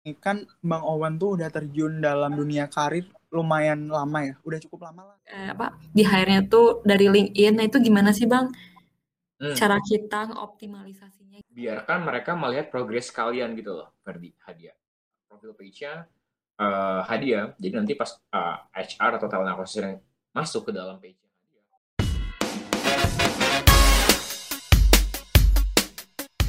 Ini kan Bang Owen tuh udah terjun dalam dunia karir lumayan lama ya, udah cukup lama lah. Eh, apa di hire-nya tuh dari LinkedIn. Nah, itu gimana sih, Bang? Hmm. Cara kita optimalisasinya. biarkan mereka melihat progres kalian gitu loh, Ferdi, Hadia. Profil page-nya eh, Hadia, jadi nanti pas eh, HR atau talent acquisition masuk ke dalam page-nya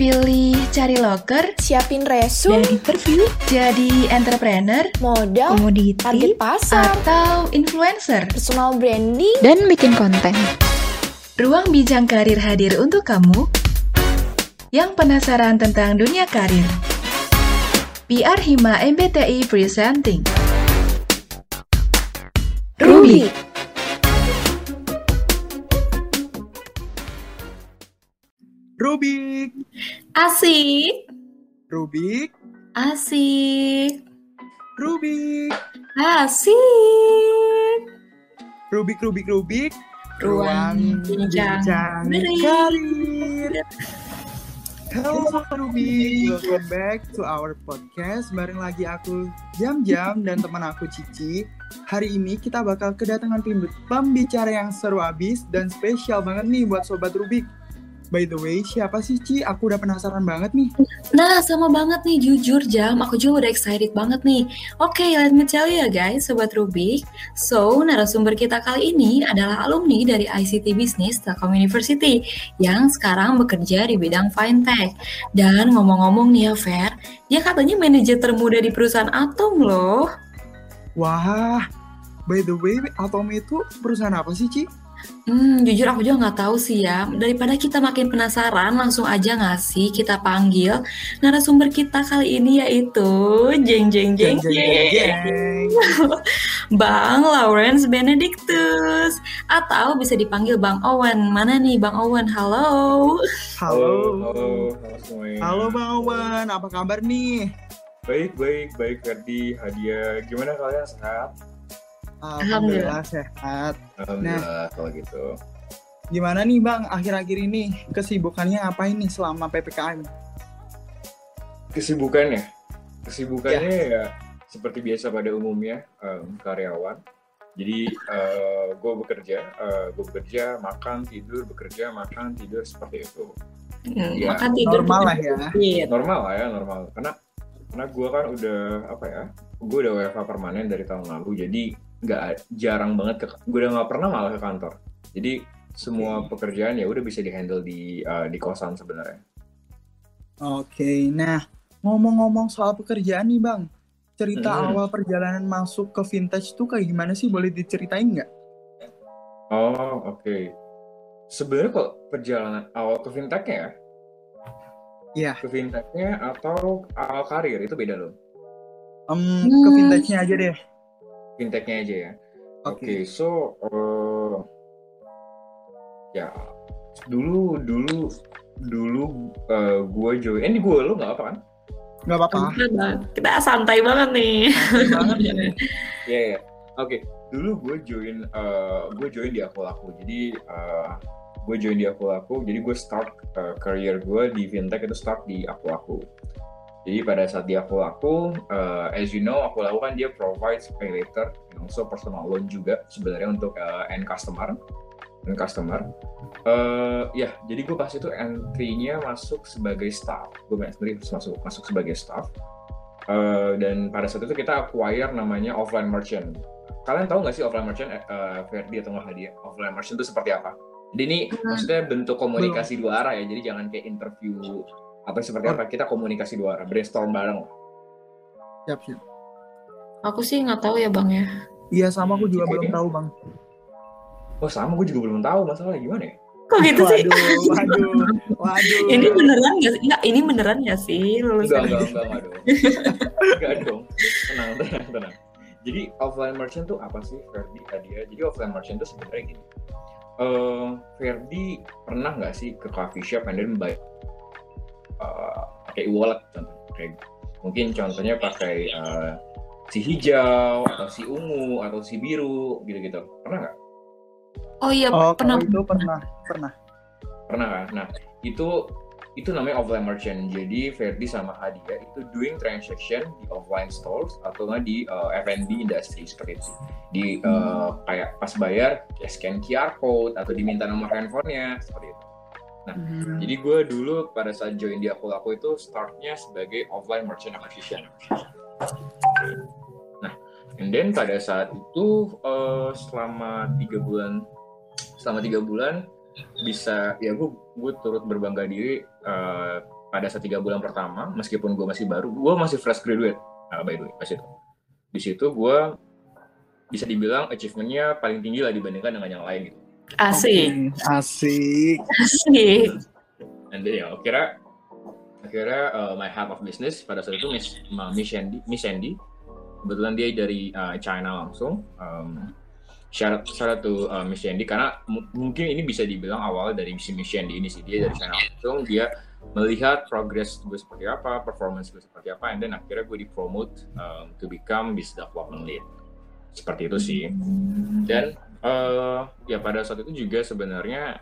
Pilih cari loker siapin resume, dan interview jadi entrepreneur, modal, komoditi, target pasar, atau influencer. personal branding, dan bikin konten. Ruang Bijang Karir hadir untuk kamu yang penasaran tentang dunia karir. PR Hima MBTI Presenting. Ruby. Rubik, Asik. Rubik, Asik. Rubik, Asik. Rubik, Rubik, Rubik. Ruang bincang karir. Halo Rubik, welcome back to our podcast. Bareng lagi aku Jam-Jam dan teman aku Cici. Hari ini kita bakal kedatangan pem- pembicara yang seru abis dan spesial banget nih buat Sobat Rubik. By the way, siapa sih Ci? Aku udah penasaran banget nih. Nah, sama banget nih, jujur Jam. Aku juga udah excited banget nih. Oke, let me tell you ya guys, Sobat Rubik. So, narasumber kita kali ini adalah alumni dari ICT Business Telkom University yang sekarang bekerja di bidang fintech. Dan ngomong-ngomong nih ya, Fer, dia katanya manajer termuda di perusahaan Atom loh. Wah, by the way, Atom itu perusahaan apa sih Ci? Hmm, jujur aku juga nggak tahu sih ya. Daripada kita makin penasaran, langsung aja nggak sih kita panggil narasumber kita kali ini yaitu jeng jeng jeng Jeng, jeng, jeng, jeng. jeng. Bang Lawrence Benedictus atau bisa dipanggil Bang Owen. Mana nih Bang Owen? Halo. Halo. halo, halo semuanya. Halo Bang Owen, apa kabar nih? Baik, baik, baik Ferdi, Hadia. Gimana kalian sehat? Alhamdulillah sehat. Alhamdulillah kalau gitu. Gimana nih Bang, akhir-akhir ini kesibukannya apa ini selama PPKM? Kesibukannya, kesibukannya ya, seperti biasa pada umumnya em, karyawan. Jadi gue bekerja, gue bekerja, makan, tidur, bekerja, makan, tidur seperti itu. Hmm, Ya, makan tidur normal lah ya. Iya. Normal lah ya, normal. Karena karena gue kan udah apa ya, gue udah WFH permanen dari tahun lalu, jadi nggak jarang banget ke, gue udah nggak pernah malah ke kantor. Jadi semua pekerjaan ya udah bisa dihandle di eh, di kosan sebenarnya. Oke, nah ngomong-ngomong soal pekerjaan nih Bang, cerita Hmm. awal perjalanan masuk ke vintage tuh kayak gimana sih? Boleh diceritain nggak? Oh oke. Sebenarnya kok perjalanan awal ke fintechnya ya? Iya. Ke fintechnya atau awal karir itu beda loh. Em, Ke Hmm. vintage-nya aja deh. Fintechnya aja ya. Oke, Oke. so eh, ya dulu dulu dulu eh, gue join. Eh, ini gue lo nggak apa kan? Nggak apa-apa. Kita santai banget nih. santai banget nih. Iya ya. Oke, dulu gue join eh, gue join di aku laku. Jadi eh, gue join di aku laku. Jadi gue start eh, career gue di fintech itu start di aku laku. Jadi pada saat di aku laku, eh, as you know, aku laku kan dia provides pay later and also personal loan juga sebenarnya untuk eh, end customer, end customer. Eh, ya, jadi gue pas itu entry-nya masuk sebagai staff. Gue sendiri masuk masuk sebagai staff. Eh, dan pada saat itu kita acquire namanya offline merchant. Kalian tahu nggak sih offline merchant, eh, Ferdi atau nggak Hadiah? Offline merchant itu seperti apa? Jadi ini maksudnya bentuk komunikasi dua arah ya, jadi jangan kayak interview atau seperti apa, kita komunikasi dua arah, brainstorm bareng. Siap, siap. Aku sih nggak tahu ya Bang ya. Iya sama aku juga Oke. belum tahu Bang. Oh sama, gue juga belum tahu masalahnya gimana ya? Kok gitu sih? Waduh, waduh, waduh. Ini beneran nggak sih? Nggak, ini beneran nggak sih Enggak, lulusan? enggak, enggak, enggak dong. Enggak dong. Tenang, tenang, tenang. Jadi offline merchant tuh apa sih Ferdi Hadiah? Jadi offline merchant tuh sebenarnya gini. Eh, Ferdi pernah nggak sih ke coffee shop and then buy eh, pakai wallet contohnya kayak mungkin contohnya pakai eh, si hijau atau si ungu atau si biru gitu-gitu pernah nggak Oh iya Oh, pernah. itu pernah, pernah. pernah kan nah itu itu namanya offline merchant. Jadi Ferdi sama Hadia itu doing transaction di offline stores atau nggak di uh, F&B industry seperti itu. Di uh, kayak pas bayar ya scan QR code atau diminta nomor handphonenya seperti itu. Hmm. Jadi gue dulu pada saat join di aku laku itu startnya sebagai offline merchant acquisition. Nah, and then pada saat itu uh, selama tiga bulan, selama tiga bulan bisa ya gue gue turut berbangga diri uh, pada saat tiga bulan pertama meskipun gue masih baru gue masih fresh graduate uh, by the way pas itu di situ gue bisa dibilang achievementnya paling tinggi lah dibandingkan dengan yang lain gitu Asik, Oke, Asik. asik. and then ya akhirnya akhirnya uh, my head of business pada saat itu Miss Miss Sandy Miss Sandy. Kebetulan dia dari uh, China langsung. Um, shout out to uh, Miss Sandy. Karena mu- mungkin ini bisa dibilang awalnya dari si Miss Sandy ini sih. Dia dari China langsung. Dia melihat progress gue seperti apa performance gue seperti apa and then akhirnya gue dipromote um, to become business development lead. Seperti itu sih. Dan eh, ya pada saat itu juga sebenarnya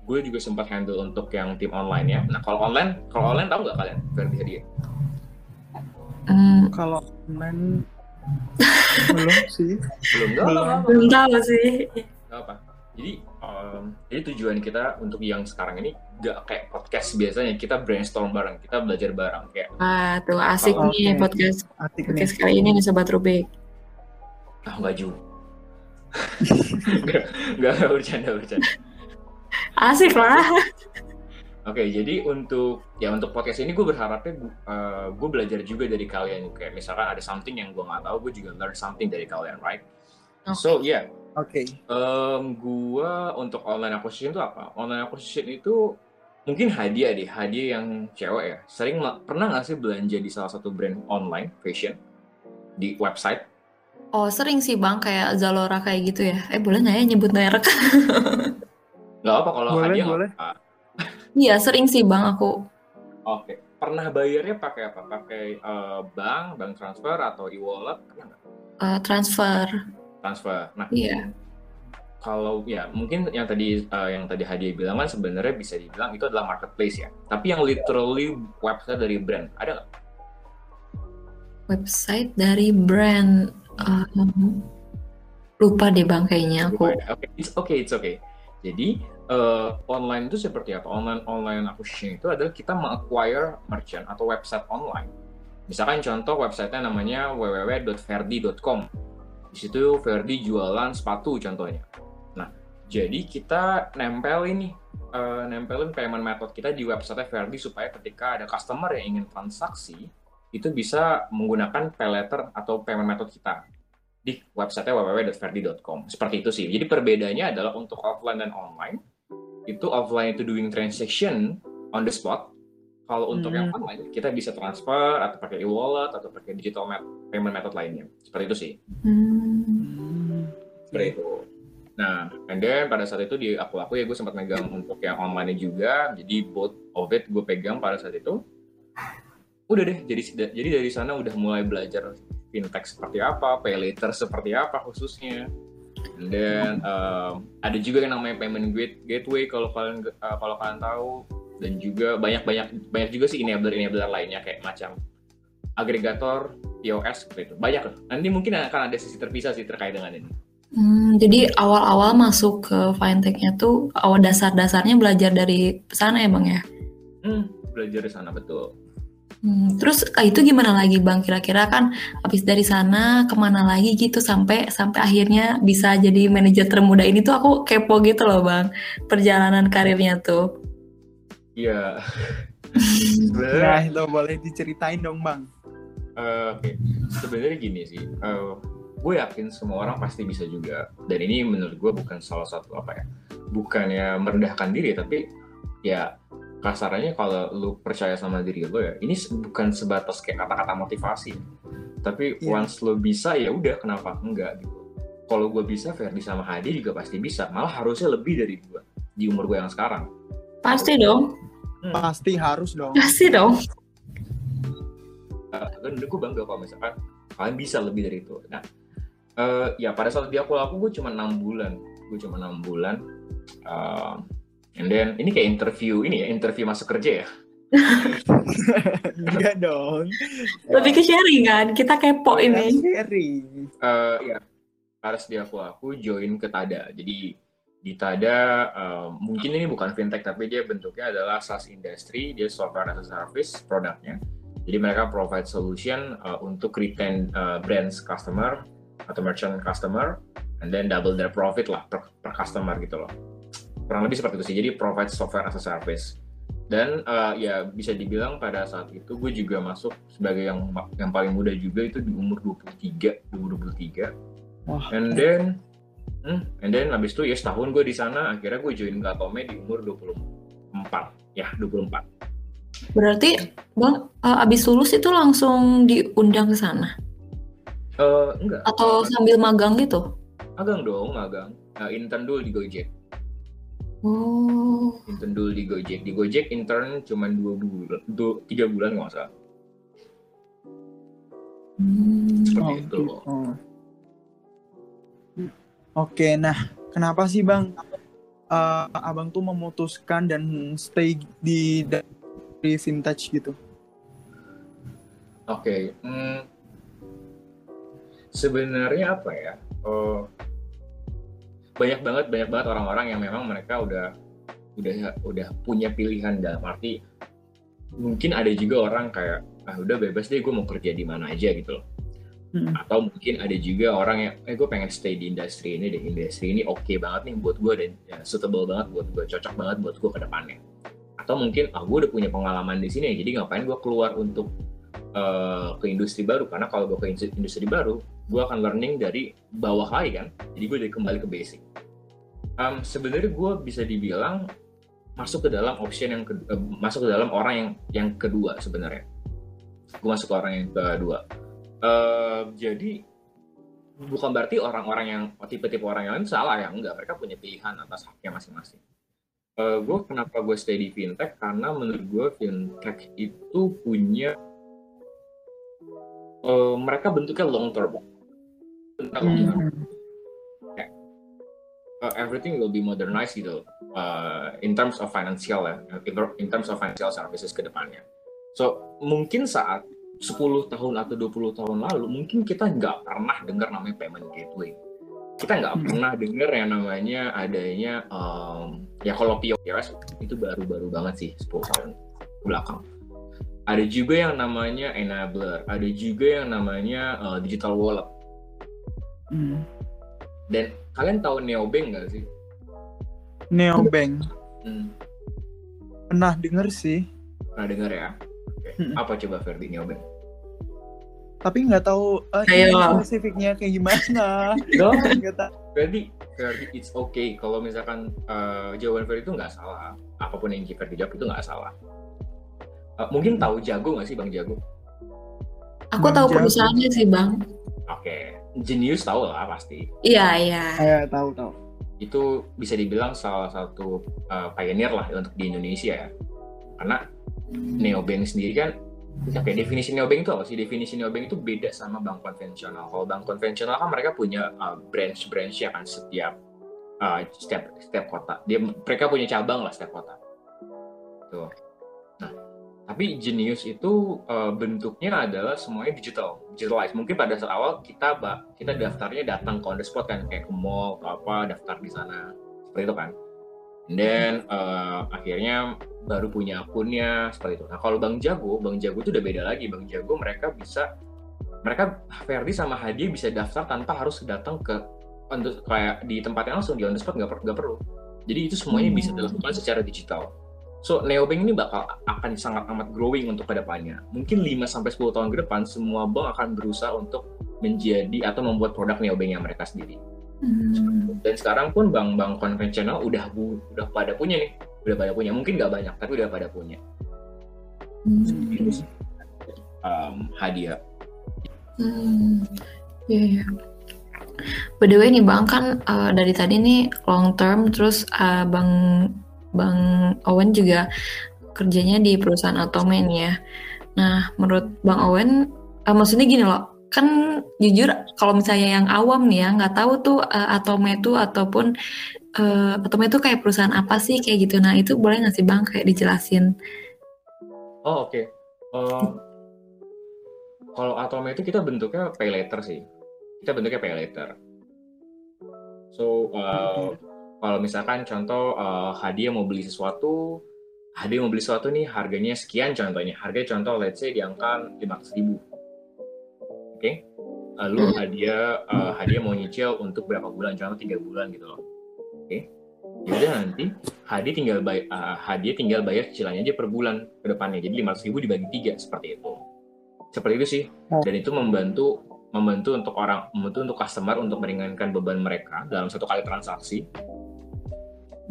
gue juga sempat handle untuk yang tim online ya. Nah kalau online, kalau online tahu nggak kalian Ferdi Hadiah? Hmm, Kalau online belum sih. Belum nggak Belum. belum tahu sih. Nggak apa. Jadi em, jadi tujuan kita untuk yang sekarang ini nggak kayak podcast biasanya kita brainstorm bareng, kita belajar bareng kayak Wah, tuh asik Oke. nih podcast Asik nih. podcast kali ini nih Sobat Rubik. ah nggak juga. Nggak nggak bercanda bercanda. Asik lah. Oke, jadi untuk ya untuk podcast ini gue berharapnya uh, gue belajar juga dari kalian kayak misalkan ada something yang gue nggak tahu, gue juga learn something dari kalian, right? So yeah, Oke. um, gue untuk online acquisition itu apa? Online acquisition itu mungkin hadiah deh, hadiah yang cewek ya. Sering pernah nggak sih belanja di salah satu brand online fashion di website? Oh, sering sih Bang kayak Zalora kayak gitu ya. Eh, boleh nggak ya nyebut merek? Nggak apa kalau Boleh, hadiah boleh. Iya, sering sih Bang aku. Oke, pernah bayarnya pakai apa? Pakai uh, bank, bank transfer atau e-wallet? Pernah nggak? eh, transfer. Transfer. Nah, Iya. kalau ya mungkin yang tadi uh, yang tadi hadiah bilang kan sebenarnya bisa dibilang itu adalah marketplace ya. Tapi yang literally website dari brand ada nggak? Website dari brand um, lupa deh Bang kayaknya aku. Oke, it's okay, it's okay. Jadi eh, online itu seperti apa? Online online acquisition itu adalah kita meng-acquire merchant atau website online. Misalkan contoh websitenya namanya www.verdi.com. Di situ Verdi jualan sepatu contohnya. Nah, jadi kita nempel ini eh, nempelin payment method kita di website Verdi supaya ketika ada customer yang ingin transaksi itu bisa menggunakan pay letter atau payment method kita di website www.verdi.com. Seperti itu sih. Jadi perbedaannya adalah untuk offline dan online, itu offline itu doing transaction on the spot. Kalau untuk yang Hmm. online, kita bisa transfer atau pakai e-wallet atau pakai digital met- payment method lainnya. Seperti itu sih. Hmm. Seperti itu. Nah, and then pada saat itu di aku-aku ya gue sempat megang untuk yang online juga. Jadi both of it gue pegang pada saat itu. Udah deh, jadi jadi dari sana udah mulai belajar fintech seperti apa, pay later seperti apa khususnya. And then um, ada juga yang namanya payment gate- gateway kalau kalian uh, kalau kalian tahu dan juga banyak banyak banyak juga sih enabler enabler lainnya kayak macam agregator POS seperti itu banyak lah. Nanti mungkin akan ada sesi terpisah sih terkait dengan ini. Hmm, jadi awal-awal masuk ke fintech-nya tuh awal dasar-dasarnya belajar dari sana ya Bang ya? Hmm, belajar di sana betul. Hmm, terus ah, itu gimana lagi Bang? Kira-kira kan habis dari sana ke mana lagi gitu sampai sampai akhirnya bisa jadi manajer termuda ini tuh aku kepo gitu loh Bang. Perjalanan karirnya tuh. Iya. Nah, Sebenarnya, itu boleh diceritain dong, Bang. eh, oke. Sebenarnya gini sih. eh, gue yakin semua orang pasti bisa juga. Dan ini menurut gue bukan salah satu apa ya, bukannya merendahkan diri, tapi ya kasarnya kalau lu percaya sama diri lo ya, ini bukan sebatas kayak kata-kata motivasi. Tapi Iya. once lo bisa ya udah kenapa enggak gitu. Kalau gue bisa, Ferdi sama Hadi juga pasti bisa. Malah harusnya lebih dari gue di umur gue yang sekarang. Pasti dong. Pasti harus dong. Pasti dong. Uh, dan gue bangga kalau misalkan kalian bisa lebih dari itu. Nah, eh, ya pada saat dia aku laku gue cuma enam bulan, gue cuma enam bulan. Uh, And then ini kayak interview ini ya, interview masuk kerja ya. Enggak dong. Lebih ke sharing kan, kita kepo ini. Sharing. Eh ya, harus di aku aku join ke Tada. Jadi di Tada eh, mungkin ini bukan fintech tapi dia bentuknya adalah SaaS industry, dia software as a service produknya. Jadi mereka provide solution eh, untuk retain eh, brands customer atau merchant customer and then double their profit lah per, per customer gitu loh. Kurang lebih seperti itu sih. Jadi provide software as a service. Dan eh, ya bisa dibilang pada saat itu gue juga masuk sebagai yang yang paling muda juga itu di umur 23, 2023. Wah. And then Hmm, and then habis itu ya setahun gue di sana, akhirnya gue join Gatome di umur 24. Ya, 24. Berarti Bang eh, abis lulus itu langsung diundang ke sana Eh enggak. atau sambil magang gitu? Magang dong, magang. Nah, intern dulu di Gojek. Oh, Intern dulu di Gojek. Di Gojek intern cuma dua bulan, dua, tiga bulan nggak usah. hmm. Seperti Oh, itu. gitu. Oke, nah kenapa sih bang eh, abang tuh memutuskan dan stay di di vintage gitu? Oke. hmm, sebenarnya apa ya? eh, banyak banget banyak banget orang-orang yang memang mereka udah udah udah punya pilihan dalam arti mungkin ada juga orang kayak ah udah bebas deh gue mau kerja di mana aja gitu loh. Hmm. atau mungkin ada juga orang yang eh gue pengen stay di industri ini deh industri ini oke banget nih buat gue dan ya, suitable banget buat gue cocok banget buat gue ke depannya. Atau mungkin ah gue udah punya pengalaman di sini jadi ngapain gue keluar untuk eh, ke industri baru? Karena kalau gue ke industri baru gue akan learning dari bawah lagi kan? Jadi gue dari kembali ke basic. Em, sebenarnya gue bisa dibilang masuk ke dalam option yang ke- eh, masuk ke dalam orang yang yang kedua sebenarnya. Gue masuk ke orang yang kedua. Eh, jadi bukan berarti orang-orang yang tipe-tipe orang yang lain salah ya enggak. Mereka punya pilihan atas haknya masing-masing. Eh, gue kenapa gue stay di fintech? Karena menurut gue fintech itu punya eh, mereka bentuknya long term Term. Uh, everything will be modernized gitu uh, in terms of financial ya in terms of financial services ke depannya so mungkin saat 10 tahun atau 20 tahun lalu mungkin kita nggak pernah dengar namanya payment gateway kita nggak Hmm. pernah dengar yang namanya adanya um, ya kalau POS itu baru-baru banget sih 10 tahun belakang ada juga yang namanya enabler ada juga yang namanya uh, digital wallet Hmm. dan kalian tahu neobank nggak sih Neobank Hmm, pernah denger sih, pernah dengar ya Oke. Hmm. apa coba Ferdi neobank tapi nggak tahu eh, Ayo. ini spesifiknya kayak gimana. Tahu. Ferdi, Ferdi, it's okay kalau misalkan uh, jawaban Ferdi itu nggak salah. Apa pun yang Ferdi jawab itu nggak salah. Uh, mungkin tahu Jago nggak sih Bang Jago? Aku Bang tahu Jago. perusahaannya sih bang. Oke, Genius tahu lah pasti. Iya iya. Ya tahu tahu. Itu bisa dibilang salah satu uh, pioneer lah untuk di Indonesia ya. Karena neobank sendiri kan, oke definisi neobank itu apa sih? Definisi neobank itu beda sama bank konvensional. Kalau bank konvensional kan mereka punya uh, branch-branch ya kan setiap uh, setiap setiap kota. Dia mereka punya cabang lah setiap kota. Tuh. Nah, tapi Genius itu uh, bentuknya adalah semuanya digital, digitalized. Mungkin pada saat awal kita ba- kita daftarnya datang ke on the spot kan kayak ke mall atau apa daftar di sana seperti itu kan. And then uh, akhirnya baru punya akunnya seperti itu. Nah kalau Bang Jago, Bang Jago itu udah beda lagi. Bang Jago mereka bisa mereka Ferdi sama Hadi bisa daftar tanpa harus datang ke on the- kayak di tempatnya langsung di on the spot nggak per- nggak perlu. Jadi itu semuanya bisa dilakukan secara digital. So neobank ini bakal akan sangat amat growing untuk ke depannya. Mungkin 5 sampai 10 tahun ke depan semua bank akan berusaha untuk menjadi atau membuat produk neobank yang mereka sendiri. Hmm. Dan sekarang pun bank-bank konvensional udah bu, udah pada punya nih, udah pada punya. Mungkin nggak banyak, tapi udah pada punya. Hmm. Um, hadiah. Hmm, iya ya. By the way nih Bang kan eh, dari tadi nih long term terus eh, Bang Bang Owen juga kerjanya di perusahaan Atomen ya. Nah menurut Bang Owen, eh, maksudnya gini loh, kan jujur kalau misalnya yang awam nih ya nggak tahu tuh uh, Atome itu ataupun uh, Atome itu kayak perusahaan apa sih kayak gitu. Nah itu boleh nggak sih bang kayak dijelasin? Oh oke. Uh, kalau Atome itu kita bentuknya pay later sih. Kita bentuknya pay later. So uh, kalau misalkan contoh uh, hadiah mau beli sesuatu, hadiah mau beli sesuatu nih harganya sekian contohnya. Harga contoh let's say di angka 500 ribu. Okay? lalu uh, hadiah uh, hadiah mau nyicil untuk berapa bulan? Contoh tiga bulan gitu loh. Oke? Okay? Yaudah nanti hadiah tinggal bayar uh, hadiah tinggal bayar cicilannya aja per bulan ke depannya. Jadi lima ribu dibagi tiga seperti itu. Seperti itu sih. Dan itu membantu membantu untuk orang membantu untuk customer untuk meringankan beban mereka dalam satu kali transaksi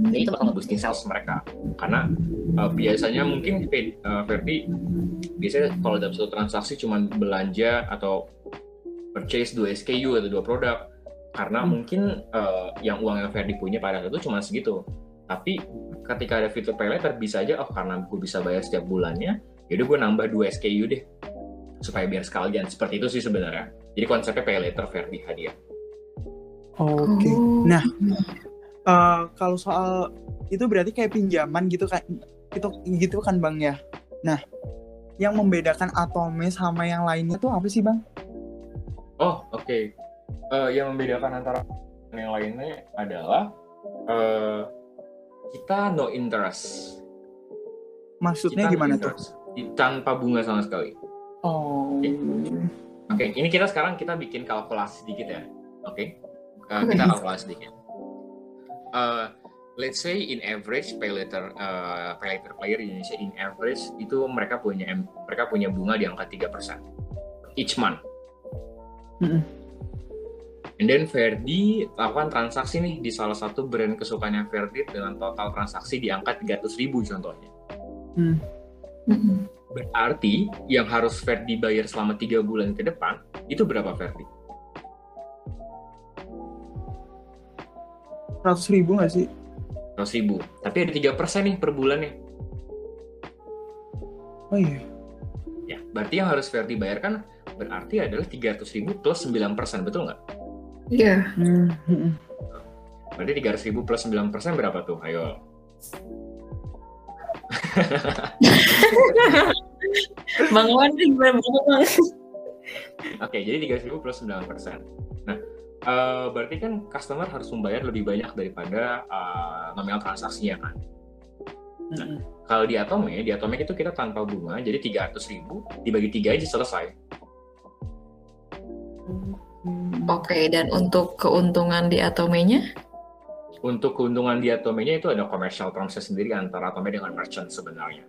ini itu bakal boosting sales mereka. Karena uh, biasanya mungkin uh, Ferdi biasanya kalau dalam satu transaksi cuma belanja atau purchase dua SKU atau dua produk karena hmm. mungkin uh, yang uang yang Ferdi punya pada saat itu cuma segitu. Tapi ketika ada fitur pay later bisa aja oh karena gue bisa bayar setiap bulannya yaudah gue nambah dua SKU deh. Supaya biar sekalian. Seperti itu sih sebenarnya. Jadi konsepnya pay later Ferdi hadiah. Oke. Okay. Oh. nah uh, kalau soal itu berarti kayak pinjaman gitu kan itu gitu kan bang ya nah yang membedakan Atome sama yang lainnya tuh apa sih bang oh oke okay. uh, eh, yang membedakan antara yang lainnya adalah uh, kita no interest maksudnya kita gimana no tuh tanpa bunga sama sekali oh oke okay. okay. ini kita sekarang kita bikin kalkulasi sedikit ya oke okay? uh, kita kalkulasi sedikit uh, let's say in average pay letter uh, pay letter player di Indonesia in average itu mereka punya mereka punya bunga di angka 3% each month. Mm -hmm. And then Verdi lakukan transaksi nih di salah satu brand kesukaannya Verdi dengan total transaksi di angka 300 ribu contohnya. Mm. -hmm. Berarti yang harus Verdi bayar selama tiga bulan ke depan itu berapa Verdi? Ratus ribu nggak sih? Ratus ribu. Tapi ada tiga persen nih per bulannya. Oh iya. Ya, berarti yang harus Verdi bayarkan berarti adalah tiga ratus ribu plus sembilan persen, betul nggak? Iya. Yeah. Hmm. Berarti tiga ratus ribu plus sembilan persen berapa tuh? Ayo. Bang Wan, Oke, jadi tiga ribu plus sembilan persen. Uh, berarti kan customer harus membayar lebih banyak daripada uh, nominal transaksinya kan. Nah, mm -hmm. kalau di Atome, di Atome itu kita tanpa bunga, jadi 300 ribu dibagi tiga aja selesai. Oke, okay, dan untuk keuntungan di Atome-nya? Untuk keuntungan di Atome-nya itu ada commercial terms sendiri antara Atome dengan merchant sebenarnya.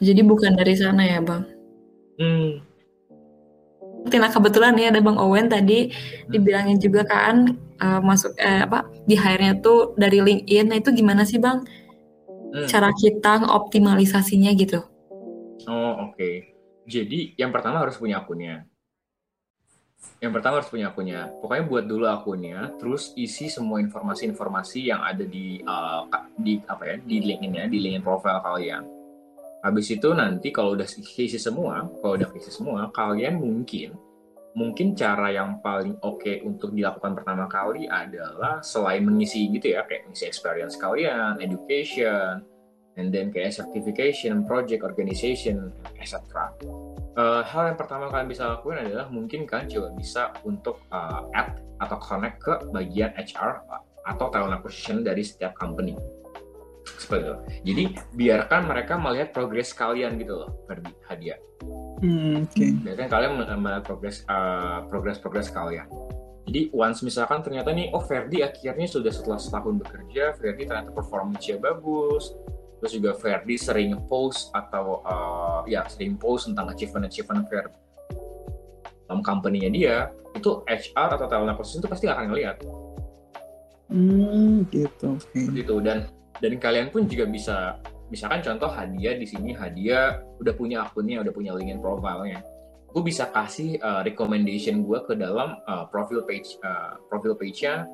Jadi bukan dari sana ya, Bang? Hmm, Nah kebetulan nih ada Bang Owen tadi dibilangin juga kan uh, masuk eh, apa di hire-nya tuh dari LinkedIn. Nah itu gimana sih Bang? Hmm. Cara kita optimalisasinya gitu. Oh oke. Okay. Jadi yang pertama harus punya akunnya. Yang pertama harus punya akunnya. Pokoknya buat dulu akunnya, terus isi semua informasi-informasi yang ada di uh, di apa ya di LinkedIn ya, di LinkedIn profile kalian Habis itu nanti kalau udah isi semua, kalau udah isi semua, kalian mungkin mungkin cara yang paling oke okay untuk dilakukan pertama kali adalah selain mengisi gitu ya, kayak mengisi experience kalian, education, and then kayak certification, project, organization, etc. Uh, hal yang pertama kalian bisa lakukan adalah mungkin kalian juga bisa untuk uh, add atau connect ke bagian HR atau talent acquisition dari setiap company seperti itu. Jadi biarkan mereka melihat progres kalian gitu loh, Ferdi hadiah. Hmm, Oke. Okay. Biarkan kalian melihat progres uh, progres progres kalian. Jadi once misalkan ternyata nih, oh Ferdi akhirnya sudah setelah setahun bekerja, Ferdi ternyata performance-nya bagus, terus juga Ferdi sering post atau uh, ya sering post tentang achievement-achievement Ferdi dalam company-nya dia, itu HR atau talent acquisition itu pasti akan ngelihat. Hmm, gitu. Okay. Gitu dan dan kalian pun juga bisa misalkan contoh hadiah di sini hadiah udah punya akunnya udah punya LinkedIn profile-nya gue bisa kasih uh, recommendation gue ke dalam uh, profil page uh, profil page-nya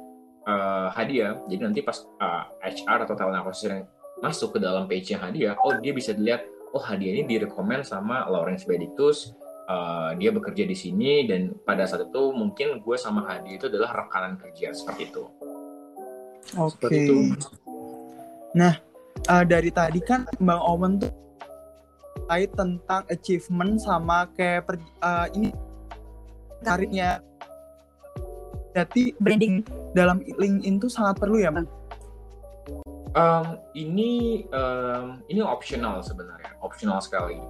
uh, hadiah jadi nanti pas uh, HR atau talent acquisition masuk ke dalam page-nya hadiah oh dia bisa dilihat oh hadiah ini direkomend sama Lawrence Benedictus uh, dia bekerja di sini dan pada saat itu mungkin gue sama Hadi itu adalah rekanan kerja seperti itu. Oke. Seperti itu. Nah, eh, dari tadi kan Bang Owen tuh terkait tentang achievement sama kayak per, eh, ini karirnya. Jadi branding dalam LinkedIn tuh sangat perlu ya, Bang. Um, ini um, ini optional sebenarnya, optional sekali.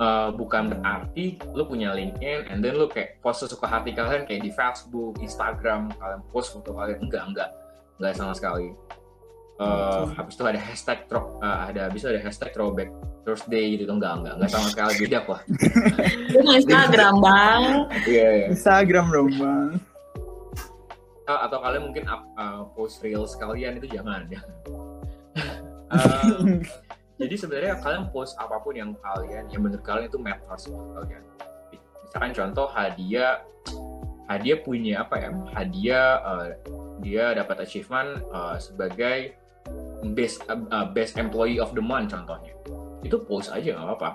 Uh, bukan berarti lu punya LinkedIn and then lu kayak post sesuka hati kalian kayak di Facebook, Instagram, kalian post foto kalian enggak enggak enggak sama sekali. Uh, habis itu ada hashtag throw, uh, ada habis itu ada hashtag throwback Thursday gitu enggak enggak enggak sama sekali beda kok. Instagram bang. Iya iya. Instagram dong, Bang. Uh, atau kalian mungkin up, uh, post reels kalian itu jangan jangan. Um, jadi sebenarnya kalian post apa pun yang kalian yang menurut kalian itu matters buat kalian. Misalkan contoh hadiah hadiah punya apa ya? Hadiah uh, dia dapat achievement uh, sebagai best uh, best employee of the month contohnya. Itu post aja nggak apa-apa.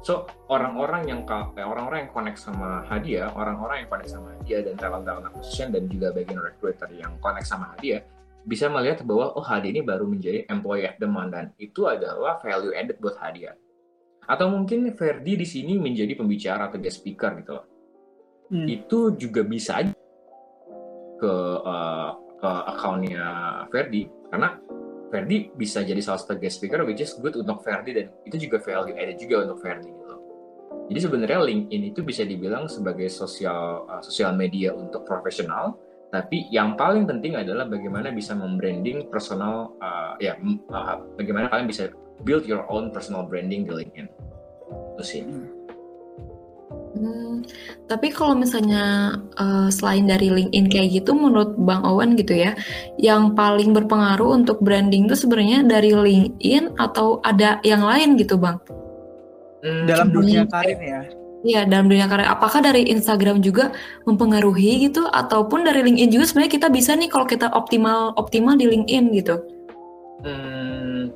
So orang-orang yang eh, orang-orang yang connect sama hadiah, orang-orang yang connect sama hadiah dan talent-talent acquisition dan juga bagian recruiter yang connect sama hadiah bisa melihat bahwa oh hadiah ini baru menjadi employee of the month dan itu adalah value added buat hadiah. Atau mungkin Ferdi di sini menjadi pembicara atau guest speaker gitu loh. Hmm. Itu juga bisa aja ke uh, ke akunnya Ferdi karena Ferdi bisa jadi salah satu guest speaker which is good untuk Ferdi dan itu juga value added juga untuk Ferdi gitu. Jadi sebenarnya LinkedIn itu bisa dibilang sebagai sosial uh, sosial media untuk profesional, tapi yang paling penting adalah bagaimana bisa membranding personal uh, ya uh, bagaimana kalian bisa build your own personal branding di LinkedIn. Itu sih. Hmm, tapi kalau misalnya eh, selain dari LinkedIn kayak gitu, menurut Bang Owen gitu ya, yang paling berpengaruh untuk branding itu sebenarnya dari LinkedIn atau ada yang lain gitu, Bang? Hmm, Dalam dunia Hmm. karir ya. Iya, dalam dunia karir. Apakah dari Instagram juga mempengaruhi gitu, ataupun dari LinkedIn juga sebenarnya kita bisa nih kalau kita optimal optimal di LinkedIn gitu? Hmm,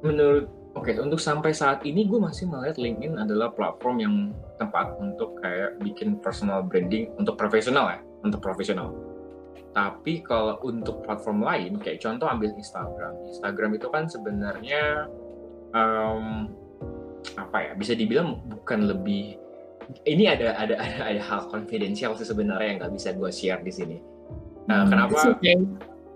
menurut oke untuk sampai saat ini gue masih melihat LinkedIn adalah platform yang tepat untuk kayak bikin personal branding untuk profesional ya untuk profesional. Tapi kalau untuk platform lain kayak contoh ambil Instagram. Instagram itu kan sebenarnya em, apa ya bisa dibilang bukan lebih ini ada ada ada, ada hal konfidensial sih sebenarnya yang nggak bisa gue share di sini. Nah, kenapa? Oke.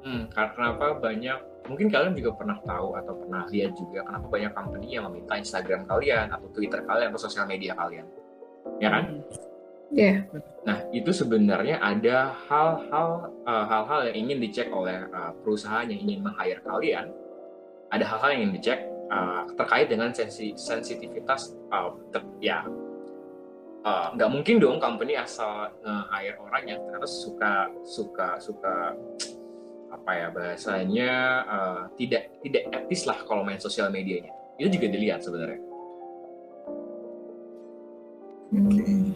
Hmm, kenapa banyak mungkin kalian juga pernah tahu atau pernah lihat juga kenapa banyak company yang meminta Instagram kalian atau Twitter kalian atau sosial media kalian, ya kan? Iya. Nah itu sebenarnya ada hal-hal uh, hal-hal yang ingin dicek oleh uh, perusahaan yang ingin meng-hire kalian. Ada hal-hal yang ingin dicek uh, terkait dengan sensi sensitivitas uh, ter- ya uh, nggak mungkin dong company asal nge-hire orang yang ternyata suka suka suka apa ya bahasanya uh, tidak tidak etis lah kalau main sosial medianya. Itu juga dilihat sebenarnya. Hmm.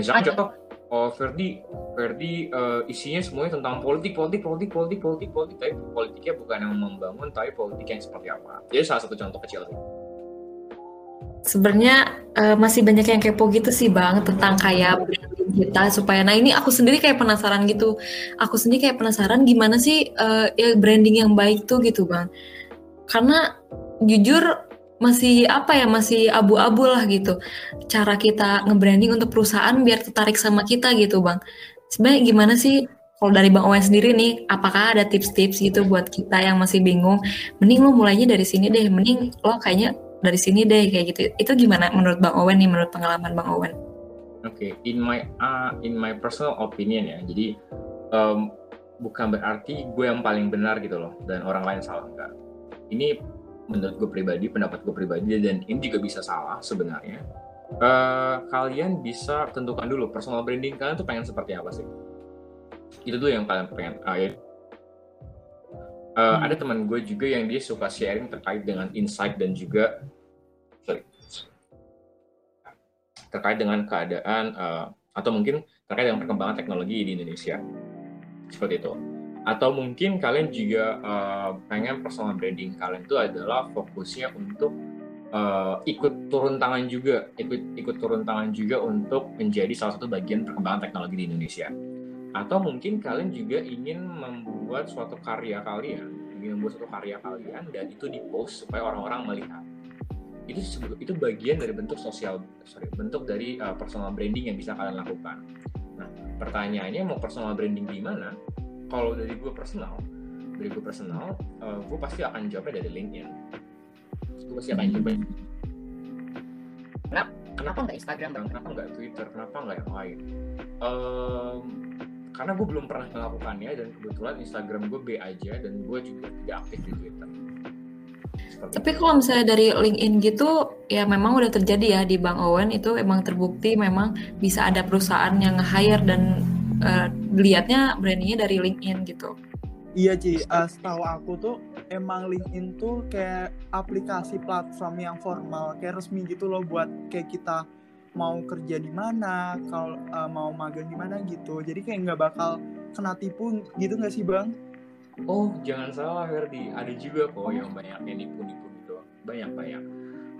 misalnya Ada. contoh oh Ferdi Ferdi uh, isinya semuanya tentang politik politik politik politik politik politik tapi politiknya bukan yang membangun tapi politik yang seperti apa. Jadi salah satu contoh kecil sih Sebenarnya eh, masih banyak yang kepo gitu sih Bang tentang kayak kita supaya nah ini aku sendiri kayak penasaran gitu. Aku sendiri kayak penasaran gimana sih eh, ya branding yang baik tuh gitu Bang. Karena jujur masih apa ya masih abu-abu lah gitu. Cara kita nge-branding untuk perusahaan biar tertarik sama kita gitu Bang. Sebenarnya gimana sih kalau dari Bang Owen sendiri nih, apakah ada tips-tips gitu buat kita yang masih bingung? Mending lo mulainya dari sini deh, mending lo kayaknya dari sini deh kayak gitu. Itu gimana menurut Bang Owen nih, menurut pengalaman Bang Owen? Oke, in my uh, in my personal opinion ya. Jadi em, bukan berarti gue yang paling benar gitu loh dan orang lain salah enggak. Ini menurut gue pribadi, pendapat gue pribadi dan ini juga bisa salah sebenarnya. Eh, kalian bisa tentukan dulu personal branding kalian tuh pengen seperti apa sih? Itu tuh yang kalian pengen. ah, ya. Eh, Ada teman gue juga yang dia suka sharing terkait dengan insight dan juga terkait dengan keadaan eh, atau mungkin terkait dengan perkembangan teknologi di Indonesia seperti itu atau mungkin kalian juga eh, pengen personal branding kalian itu adalah fokusnya untuk eh, ikut turun tangan juga, ikut ikut turun tangan juga untuk menjadi salah satu bagian perkembangan teknologi di Indonesia. Atau mungkin kalian juga ingin membuat suatu karya kalian, ingin membuat suatu karya kalian dan itu di post supaya orang-orang melihat. Itu itu bagian dari bentuk sosial, sorry, bentuk dari uh, personal branding yang bisa kalian lakukan. Nah, pertanyaannya mau personal branding di mana? Kalau dari gue personal, dari gue personal, uh, gue pasti akan jawabnya dari LinkedIn. Gue pasti akan coba kenapa kenapa nggak Instagram bang kenapa nggak Twitter kenapa nggak yang lain Em, karena gue belum pernah melakukannya dan kebetulan Instagram gue B aja dan gue juga tidak aktif di Twitter Tapi kalau misalnya dari LinkedIn gitu, ya memang udah terjadi ya di Bang Owen itu emang terbukti memang bisa ada perusahaan yang nge-hire dan eh, dilihatnya brandingnya dari LinkedIn gitu. Iya Ci, Eh, setahu aku tuh emang LinkedIn tuh kayak aplikasi platform yang formal, kayak resmi gitu loh buat kayak kita mau kerja di mana, kalau eh, mau magang di mana gitu. Jadi kayak nggak bakal kena tipu gitu nggak sih bang? Oh jangan salah Ferdi. Ada juga kok yang banyak yang nipu-nipu gitu. Banyak banyak.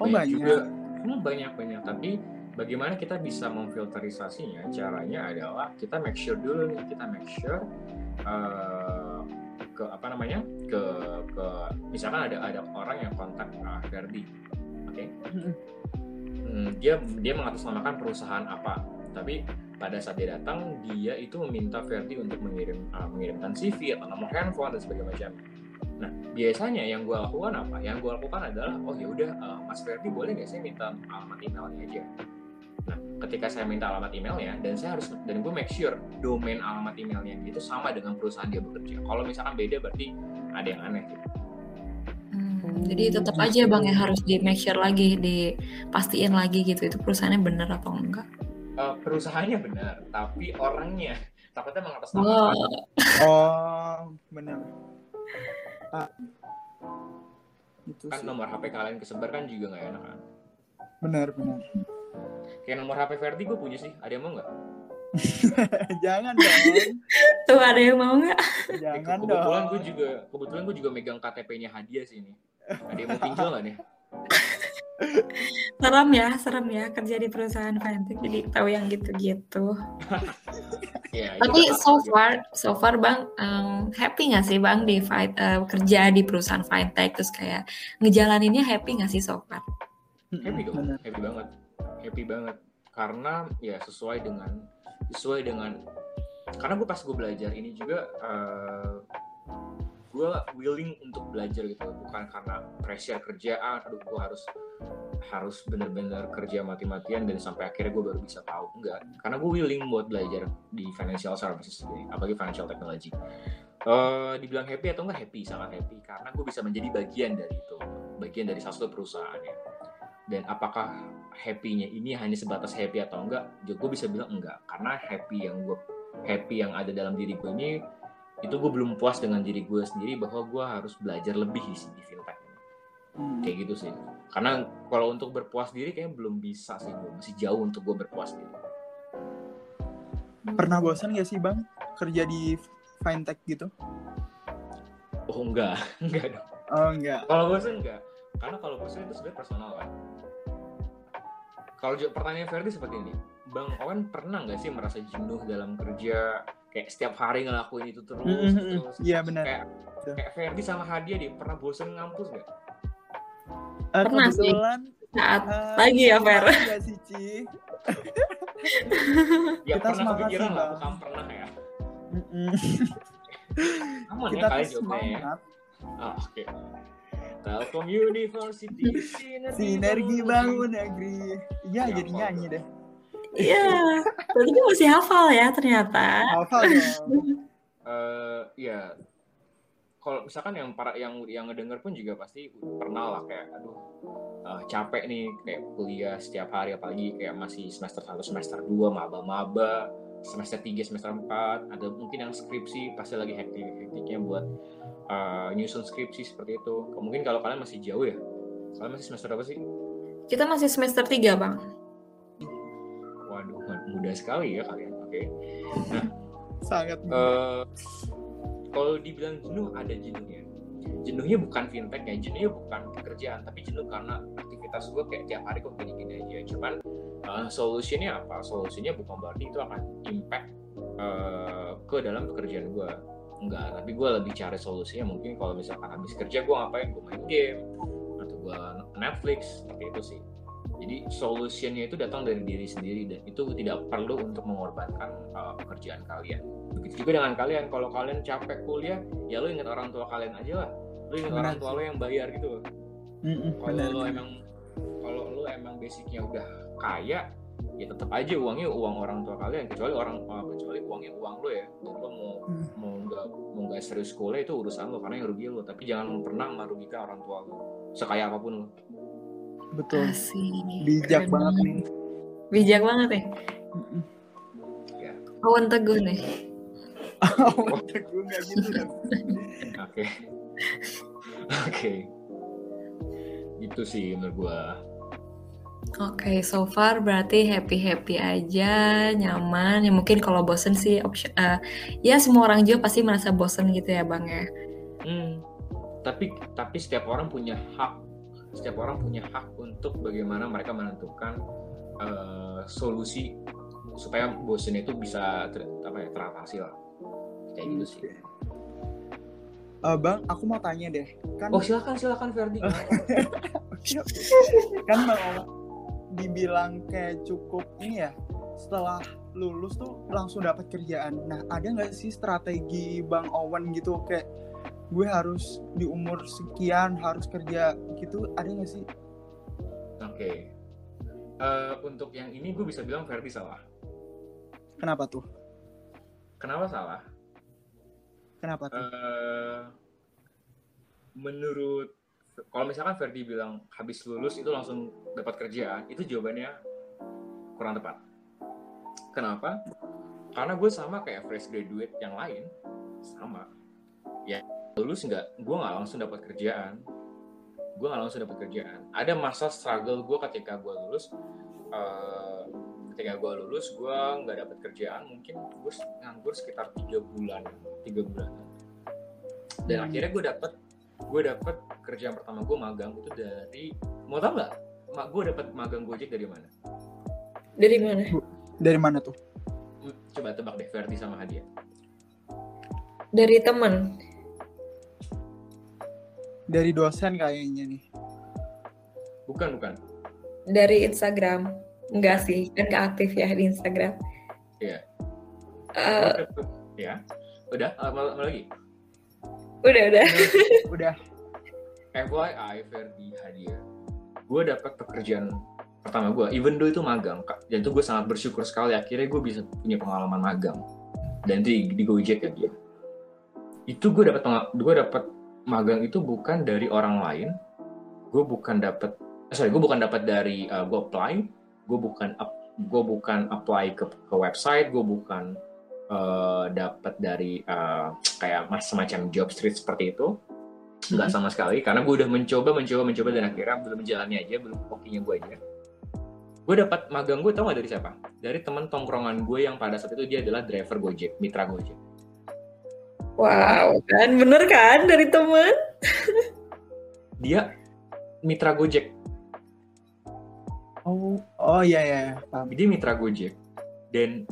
Oh banyak. juga. Hmm, banyak banyak. Tapi bagaimana kita bisa memfilterisasinya? Caranya adalah kita make sure dulu nih. Kita make sure eh, ke apa namanya? Ke ke misalkan ada ada orang yang kontak uh, Ferdi. Oke? Mm-mm. Hmm, dia dia mengatasnamakan perusahaan apa. Tapi pada saat dia datang dia itu meminta Ferdi untuk mengirim uh, mengirimkan CV atau nomor handphone dan sebagainya macam. Nah biasanya yang gue lakukan apa? Yang gue lakukan adalah oh ya udah uh, Mas Ferdi boleh nggak saya minta alamat emailnya aja? Nah ketika saya minta alamat emailnya dan saya harus dan gue make sure domain alamat emailnya itu sama dengan perusahaan dia bekerja. Kalau misalkan beda berarti ada yang aneh gitu. Hmm, jadi tetap aja Bang ya harus di make sure lagi, dipastiin lagi gitu. Itu perusahaannya bener atau enggak. Uh, perusahaannya benar tapi orangnya takutnya Oh, mengatasnamakan Oh benar. Ah. Itu kan sih. nomor HP kalian kesebar kan juga nggak enak kan Benar benar. kayak nomor HP Ferdi gue punya sih ada yang mau nggak Jangan dong. tuh ada yang mau nggak? Eh, Jangan kebetulan dong. gue juga kebetulan gue juga megang KTP-nya hadiah sih ini ada yang mau pinjol nggak nih Serem ya, serem ya kerja di perusahaan fintech jadi tahu yang gitu-gitu. ya Tapi itu so far, so far Bang em, happy nggak sih Bang di fight, eh, kerja di perusahaan fintech terus kayak ngejalaninnya happy nggak sih so far? happy dong Benar. happy banget happy banget karena ya sesuai dengan sesuai dengan karena gue pas gue belajar ini juga eh, gue willing untuk belajar gitu bukan karena pressure kerjaan aduh gue harus harus bener-bener kerja mati-matian dan sampai akhirnya gue baru bisa tahu. Enggak karena gue willing buat belajar di financial services sendiri apalagi financial technology. Eh, dibilang happy atau enggak happy sangat happy karena gue bisa menjadi bagian dari itu bagian dari salah satu perusahaan ya dan apakah happy-nya ini hanya sebatas happy atau enggak? Juga gue bisa bilang enggak karena happy yang gue happy yang ada dalam diri gue ini itu gue belum puas dengan diri gue sendiri bahwa gue harus belajar lebih di, di fintech Hmm. kayak gitu sih. Karena kalau untuk berpuas diri kayaknya belum bisa sih gue masih jauh untuk gue berpuas diri. Pernah bosan gak sih bang kerja di fintech gitu? oh enggak. Enggak dong. Oh enggak. kalau bosan enggak. Karena kalau bosan itu sebenarnya personal kan kalau pertanyaan Ferdi seperti ini Bang Owen pernah nggak sih merasa jenuh dalam kerja kayak setiap hari ngelakuin itu terus Mm-mm. terus Iya benar. kayak kayak Ferdi sama Hadiah deh pernah bosan ngampus nggak Eh, Pernah sih. kebetulan Saat eh, lagi ya, Fer? Enggak sih Ci. ya Kita pernah semangat kepikiran sih, lah bukan pernah ya Mm-mm. aman ya Kita tuh kalian jawabnya ya semangat. ah, oke Telkom University Sinergi bangun negeri. Iya Ya jadi nyanyi deh. Iya, berarti dia masih hafal ya ternyata. Hafal dong. eh ya kalau misalkan yang para yang yang ngedenger pun juga pasti pernah lah kayak aduh eh, capek nih kayak kuliah setiap hari apalagi kayak masih semester 1 semester 2 maba-maba semester 3 semester 4 ada mungkin yang skripsi pasti lagi hektik-hektiknya buat eh, nyusun skripsi seperti itu. Mungkin kalau kalian masih jauh ya? Kalian masih semester apa sih? Kita masih semester 3, Bang. waduh mudah sekali ya kalian oke. Sangat Eh, kalau dibilang jenuh ada jenuhnya. Jenuhnya bukan fintech ya jenuhnya bukan pekerjaan tapi jenuh karena aktivitas gue kayak tiap hari kok gini-gini aja. Cuman uh, solusinya apa? Solusinya bukan berarti itu akan impact uh, ke dalam pekerjaan gue enggak tapi gue lebih cari solusinya mungkin kalau misalkan habis kerja gue ngapain? Gue main game atau gue Netflix seperti itu sih. Jadi solusinya itu datang dari diri sendiri dan itu tidak perlu untuk mengorbankan uh, pekerjaan kalian. Begitu juga dengan kalian. Kalau kalian capek kuliah ya lo ingat orang tua kalian aja lah. Lo ingat orang tua lo yang bayar gitu kalau lo emang kalau lo emang basicnya udah kaya ya tetap aja uangnya uang orang tua kalian kecuali orang uh, kecuali uangnya uang lo ya lo mau Hmm. mau nggak mau nggak serius kuliah itu urusan lo karena yang rugi lo tapi jangan pernah merugikan orang tua lo sekaya apa pun lo Betul. Asik. Bijak Keren banget nih. Bijak banget ya. Mm-mm. Awan teguh nih. Oh, gue nggak gitu oke oke itu sih menurut gua Oke, so far berarti happy-happy aja, nyaman. Ya mungkin kalau bosen sih, option, eh, ya semua orang juga pasti merasa bosen gitu ya bang ya. Hmm, tapi tapi setiap orang punya hak, setiap orang punya hak untuk bagaimana mereka menentukan eh, solusi supaya bosen itu bisa ter, apa ya teratasi lah, kayak gitu sih. Eh, bang, aku mau tanya deh. Kan Oh silakan silakan Ferdi. kan bang dibilang kayak cukup ini ya setelah lulus tuh langsung dapat kerjaan. Nah ada nggak sih strategi bang Owen gitu kayak gue harus di umur sekian harus kerja gitu ada nggak sih? Oke. Eh, untuk yang ini gue bisa bilang Ferdi salah. Kenapa tuh? Kenapa salah? Kenapa tuh? Eh, menurut kalau misalkan Ferdi bilang habis lulus itu langsung dapat kerjaan, itu jawabannya kurang tepat. Kenapa? Karena gue sama kayak fresh graduate yang lain, sama. Ya lulus nggak, gue nggak langsung dapat kerjaan. Gue nggak langsung dapat kerjaan. Ada masa struggle gue ketika gue lulus. eh, ketika gue lulus, gue nggak dapat kerjaan. Mungkin gue nganggur sekitar tiga bulan, tiga bulan dan Hmm. akhirnya gue dapet gue dapet kerjaan pertama gue magang itu dari mau tau nggak mak gue dapet magang gojek dari mana Dari mana? Dari mana tuh? Hmm, coba tebak deh Ferdi sama Hadiah Dari temen. Dari dosen kayaknya nih. bukan bukan Dari Instagram. Enggak sih, kan gak aktif ya di Instagram. Iya. Eh, dapet, ya udah apa, apa lagi udah udah. Udah. FYI Ferdi Hadiah gue dapet pekerjaan pertama gue even though itu magang Kak. dan itu gue sangat bersyukur sekali akhirnya gue bisa punya pengalaman magang dan itu di, di Gojek ya dia itu gue dapat gue dapat magang itu bukan dari orang lain gue bukan dapat eh, sorry gue bukan dapat dari uh, gue apply gue bukan gue bukan apply ke, ke website gue bukan uh, dapat dari uh, kayak mas semacam job street seperti itu nggak sama sekali karena gue udah mencoba mencoba mencoba dan akhirnya belum menjalani aja belum hokinya gue aja gue dapat magang gue tau gak dari siapa dari teman tongkrongan gue yang pada saat itu dia adalah driver gojek mitra gojek Wow, kan bener kan dari temen? dia mitra gojek Oh, oh iya. paham. dia mitra gojek dan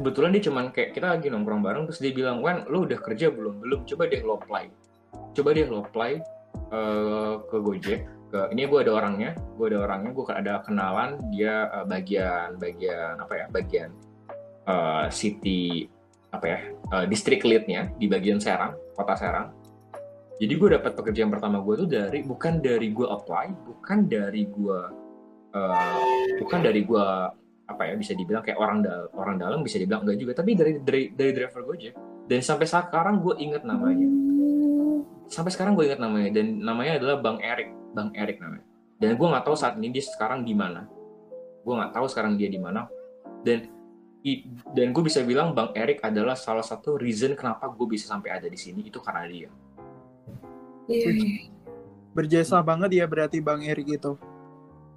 kebetulan dia cuman kayak kita lagi nongkrong bareng terus dia bilang Wan lo udah kerja belum? Belum coba deh lo apply. Coba deh lo apply eh, ke gojek ke ini gue ada orangnya gue ada orangnya gue ada kenalan dia eh, bagian bagian apa ya bagian eh, city apa ya eh, district leadnya di bagian Serang kota Serang. Jadi gue dapat pekerjaan pertama gue tuh dari bukan dari gue apply bukan dari gue eh, bukan dari gue apa ya bisa dibilang kayak orang dal orang dalam bisa dibilang enggak juga tapi dari dari, dari driver Gojek dan sampai sekarang gue inget namanya sampai sekarang gue inget namanya dan namanya adalah Bang Erik Bang Erik namanya dan gue nggak tahu saat ini dia sekarang di mana gue nggak tahu sekarang dia di mana dan i- dan gue bisa bilang Bang Erik adalah salah satu reason kenapa gue bisa sampai ada di sini itu karena dia Iya, iya. Berjasa banget ya berarti Bang Erik itu.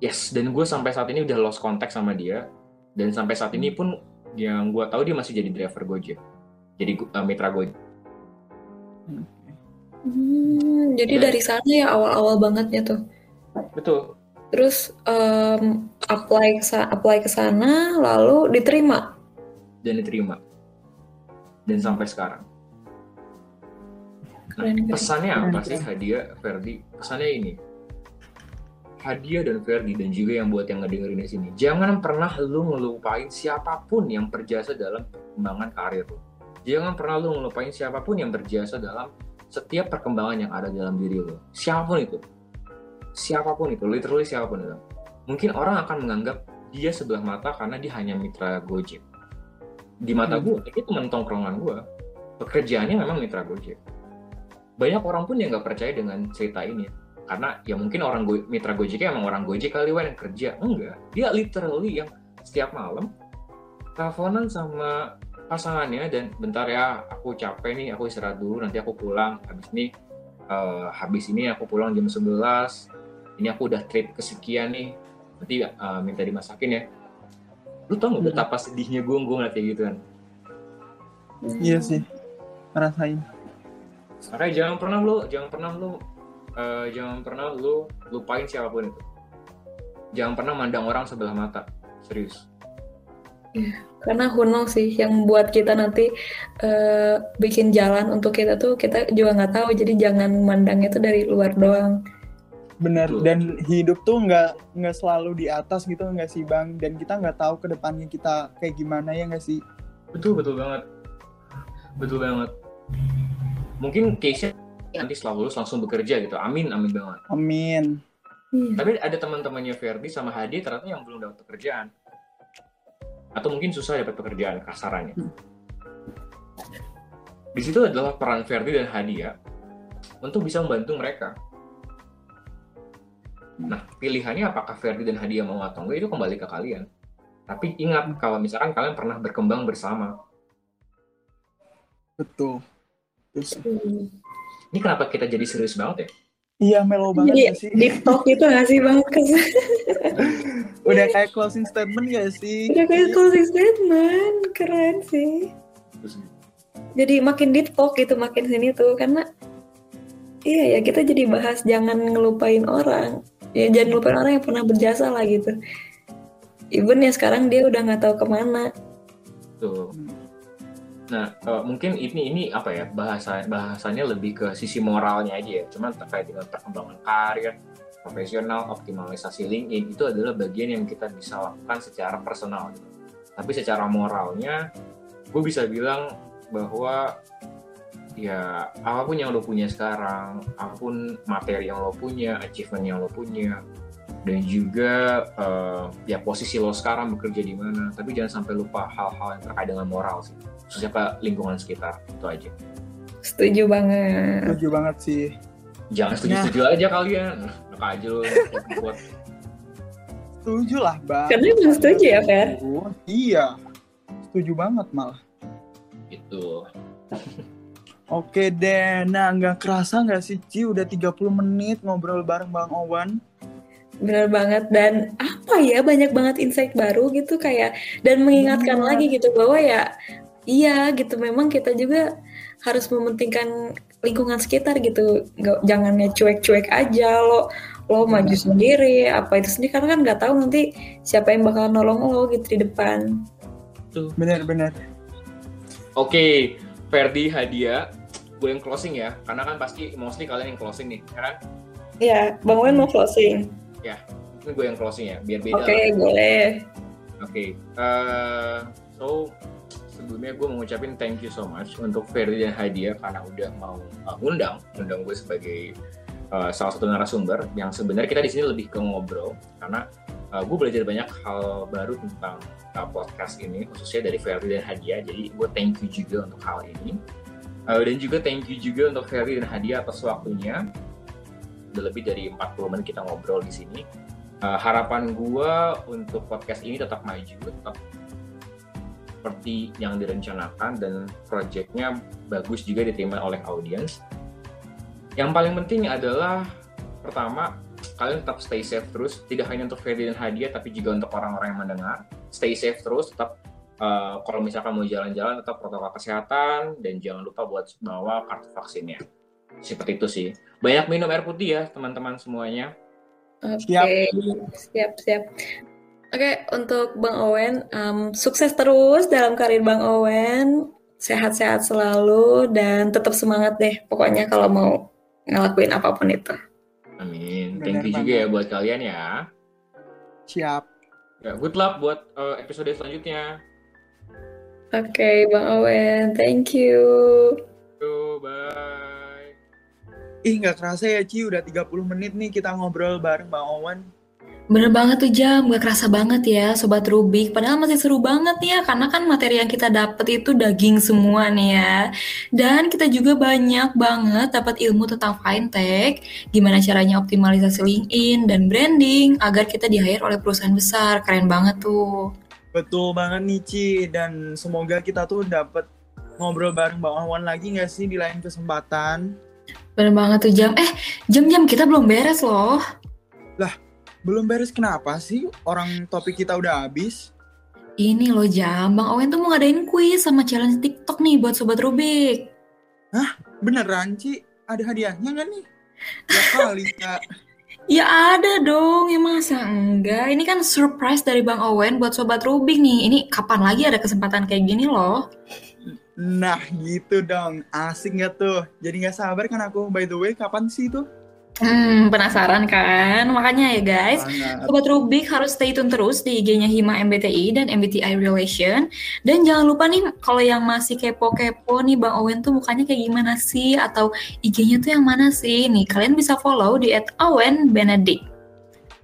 Yes, dan gue sampai saat ini udah lost contact sama dia. Dan sampai saat ini pun yang gue tahu dia masih jadi driver Gojek. Jadi uh, mitra Gojek. Hmm, jadi Dan- dari sana ya awal-awal bangetnya tuh. betul terus em, apply ke apply ke sana lalu diterima dan diterima dan sampai sekarang Nah, Keren, keren. pesannya apa Keren, sih Hadia Ferdi pesannya ini Hadia dan Ferdi dan juga yang buat yang ngedengerin di sini. Jangan pernah lu ngelupain siapa pun yang berjasa dalam perkembangan karir lu. Jangan pernah lu ngelupain siapa pun yang berjasa dalam setiap perkembangan yang ada dalam diri lu. Siapa pun itu. Siapa pun itu. Literally siapa pun itu. Mungkin orang akan menganggap dia sebelah mata karena dia hanya mitra Gojek. Di mata Hmm. gue itu teman tongkrongan gue pekerjaannya memang mitra Gojek. Banyak orang pun yang nggak percaya dengan cerita ini karena ya mungkin orang Go- mitra Gojeknya emang orang Gojek kali Wan, yang kerja. Enggak. Dia literally yang setiap malam teleponan sama pasangannya dan bentar ya aku capek nih aku istirahat dulu nanti aku pulang. Habis ini eh, habis ini aku pulang jam 11 ini aku udah trip kesekian nih. Nanti eh, minta dimasakin ya. Lu tau nggak betapa sedihnya gue gue ngeliat kayak gitu kan Iya sih, ngerasain. makanya jangan pernah lu jangan pernah lu eh, jangan pernah lu lupain siapa pun itu. Jangan pernah mandang orang sebelah mata. Serius. Karena who knows sih yang buat kita nanti eh, bikin jalan untuk kita tuh kita juga nggak tahu. Jadi jangan mandang itu dari luar doang. Benar. Dan hidup tuh nggak nggak selalu di atas gitu nggak sih bang? Dan kita nggak tahu ke depannya kita kayak gimana ya nggak sih? betul betul banget. Betul banget. Mungkin case nanti setelah lulus langsung bekerja gitu. Amin amin banget. Amin. Iya. tapi ada teman-temannya Ferdi sama Hadi ternyata yang belum dapat pekerjaan. Atau mungkin susah dapat pekerjaan kasarannya. Di situ adalah peran Ferdi dan Hadi ya untuk bisa membantu mereka. Nah pilihannya apakah Ferdi dan Hadi mau atau enggak itu kembali ke kalian. Tapi ingat kalau misalkan kalian pernah berkembang bersama. Betul. Hmm. Ini kenapa kita jadi serius banget ya iya melo banget Jadi nggak sih? deep talk gitu gak sih bang? Udah kayak closing statement gak sih? Udah kayak closing statement, keren sih. Jadi makin deep talk gitu makin sini tuh karena iya ya kita jadi bahas jangan ngelupain orang. Ya jangan lupain orang yang pernah berjasa lah gitu. Even ya sekarang dia udah nggak tahu ke mana. Nah eh, mungkin ini ini apa ya bahasa bahasanya lebih ke sisi moralnya aja ya cuman terkait dengan perkembangan karir profesional optimalisasi LinkedIn itu adalah bagian yang kita bisa lakukan secara personal gitu. tapi secara moralnya gue bisa bilang bahwa ya apa pun yang lo punya sekarang apa pun materi yang lo punya achievement yang lo punya dan juga eh, ya posisi lo sekarang bekerja di mana tapi jangan sampai lupa hal-hal yang terkait dengan moral sih khususnya ke lingkungan sekitar itu aja Setuju banget. Setuju banget sih. jangan setuju-setuju aja kalian enak aja lo buat Setuju lah bang. Karena emang setuju ya, Fer? Iya. Setuju banget malah. itu Oke deh, nah nggak kerasa nggak sih Ci udah 30 menit ngobrol bareng Bang Owan. Bener banget dan apa ya banyak banget insight baru gitu kayak dan mengingatkan Bener. lagi gitu bahwa ya iya gitu. Memang kita juga harus mementingkan lingkungan sekitar gitu. Nggak jangannya cuek-cuek aja. Lo lo maju sendiri apa itu sendiri. Karena kan nggak tahu nanti siapa yang bakal nolong lo gitu di depan. Bener-bener. oke Ferdi Hadia gue yang closing ya? Karena kan pasti mostly kalian yang closing nih ya kan? Ya bang Wen mau closing. Ini gue yang closing ya biar beda oke lah. boleh. Oke, eh, so sebelumnya gue mau ngucapin thank you so much untuk Ferdi dan Hadia karena udah mau uh, undang, undang gue sebagai uh, salah satu narasumber yang sebenarnya kita di sini lebih ke ngobrol karena uh, gue belajar banyak hal baru tentang uh, podcast ini khususnya dari Ferdi dan Hadia. Jadi gue thank you juga untuk hal ini. Uh, dan juga thank you juga untuk Ferdi dan Hadia atas waktunya. Udah lebih dari 40 menit kita ngobrol di sini. Uh, harapan gue untuk podcast ini tetap maju, tetap seperti yang direncanakan dan proyeknya bagus juga diterima oleh audiens. Yang paling penting adalah pertama kalian tetap stay safe terus, tidak hanya untuk Ferdi dan Hadiah tapi juga untuk orang-orang yang mendengar. Stay safe terus, tetap uh, kalau misalkan mau jalan-jalan tetap protokol kesehatan dan jangan lupa buat bawa kartu vaksinnya. Seperti itu sih. Banyak minum air putih ya teman-teman semuanya. Oke, Siap. siap, siap. Oke, untuk Bang Owen, em, sukses terus dalam karir Bang Owen. Sehat-sehat selalu dan tetap semangat deh. Pokoknya kalau mau ngelakuin apa pun itu. Amin. Benar Thank you juga banget. ya buat kalian ya. Siap. Ya, good luck buat uh, episode selanjutnya. Oke, Bang Owen, thank you. Yo, bye. Ih, nggak kerasa ya, Ci. Udah 30 menit nih kita ngobrol bareng Bang Owen. Bener banget tuh Jam, gak kerasa banget ya Sobat Rubik. Padahal masih seru banget nih ya, karena kan materi yang kita dapet itu daging semua nih ya. Dan kita juga banyak banget dapat ilmu tentang fintech, gimana caranya optimalisasi LinkedIn dan branding agar kita di hire oleh perusahaan besar. Keren banget tuh. Betul banget nih, Ci. Dan semoga kita tuh dapet ngobrol bareng Bang Owen lagi nggak sih di lain kesempatan. Bener banget tuh Jam. Eh, Jam-Jam kita belum beres loh. Belum beres kenapa sih? Orang topik kita udah habis. Ini loh Jam, Bang Owen tuh mau ngadain kuis sama challenge TikTok nih buat Sobat Rubik. Beneran, Ci? Ada hadiahnya nggak nih? Ya kali, Kak. Ya ada dong, ya masa enggak? Ini kan surprise dari Bang Owen buat Sobat Rubik nih. Ini kapan lagi ada kesempatan kayak gini loh? Nah, gitu dong. Asik nggak tuh? Jadi nggak sabar kan aku. By the way, kapan sih itu? Hmm, penasaran kan? Makanya ya guys. Sobat Rubik harus stay tune terus di IG-nya Hima MBTI dan MBTI Relation. Dan jangan lupa nih, kalau yang masih kepo-kepo nih Bang Owen tuh mukanya kayak gimana sih? Atau IG-nya tuh yang mana sih? Nih, kalian bisa follow di @owenbenedict.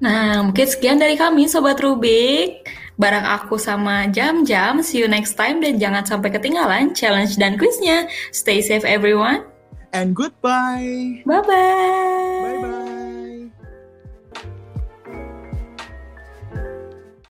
Nah, mungkin sekian dari kami Sobat Rubik. Barang aku sama Jam-Jam, see you next time dan jangan sampai ketinggalan challenge dan quiznya. Stay safe everyone and goodbye. Bye-bye. Bye-bye.